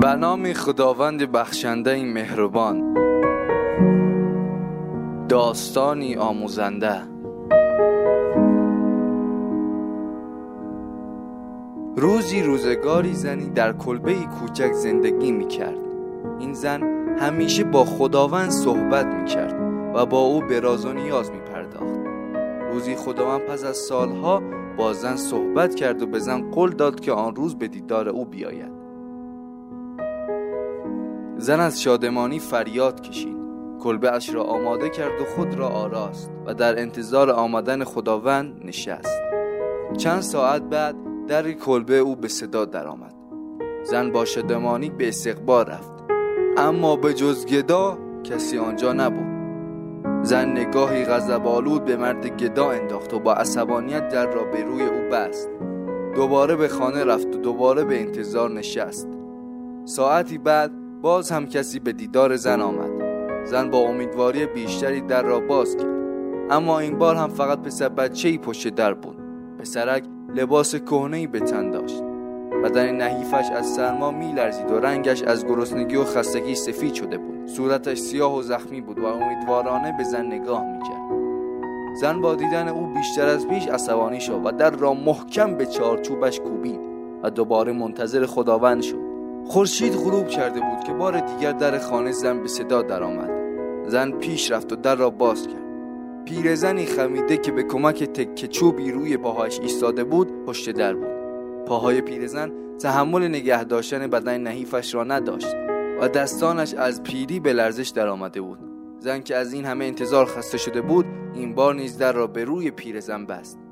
به نام خداوند بخشنده مهربان. داستانی آموزنده. روزی روزگاری زنی در کلبه کوچک زندگی می کرد این زن همیشه با خداوند صحبت می کرد و با او به راز و نیاز می پرداخت روزی خداوند پس از سالها با زن صحبت کرد و به زن قول داد که آن روز به دیدار او بیاید. زن از شادمانی فریاد کشید. کلبه اش را آماده کرد و خود را آراست و در انتظار آمدن خداوند نشست. چند ساعت بعد در کلبه او به صدا درآمد. زن با شادمانی به استقبال رفت. اما به جز گدا کسی آنجا نبود. زن نگاهی غضب به مرد گدا انداخت و با عصبانیت در را به روی او بست. دوباره به خانه رفت و دوباره به انتظار نشست. ساعتی بعد باز هم کسی به دیدار زن آمد. زن با امیدواری بیشتری در را باز کرد. اما این بار هم فقط پسر بچه ای پشت در بود. پسرک لباس کهنه ای به تن داشت. بدن نحیفش از سرما میلرزید و رنگش از گرسنگی و خستگی سفید شده بود. صورتش سیاه و زخمی بود و امیدوارانه به زن نگاه می‌کرد. زن با دیدن او بیشتر از پیش عصبانی شد و در را محکم به چارچوبش کوبید و دوباره منتظر خداوند شد. خورشید غروب کرده بود که بار دیگر در خانه زن به صدا درآمد. زن پیش رفت و در را باز کرد. پیرزنی خمیده که به کمک تکه چوبی روی پاهایش ایستاده بود پشت در بود. پاهای پیرزن تحمل نگه داشتن بدن نحیفش را نداشت و دستانش از پیری به لرزش درآمده بود. زن که از این همه انتظار خسته شده بود این بار نیز در را به روی پیرزن بست.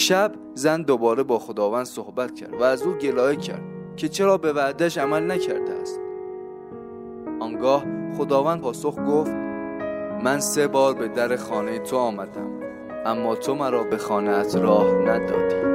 شب زن دوباره با خداوند صحبت کرد و از او گلایه کرد که چرا به وعدش عمل نکرده است. آنگاه خداوند پاسخ گفت من سه بار به در خانه تو آمدم اما تو مرا به خانه راه ندادی.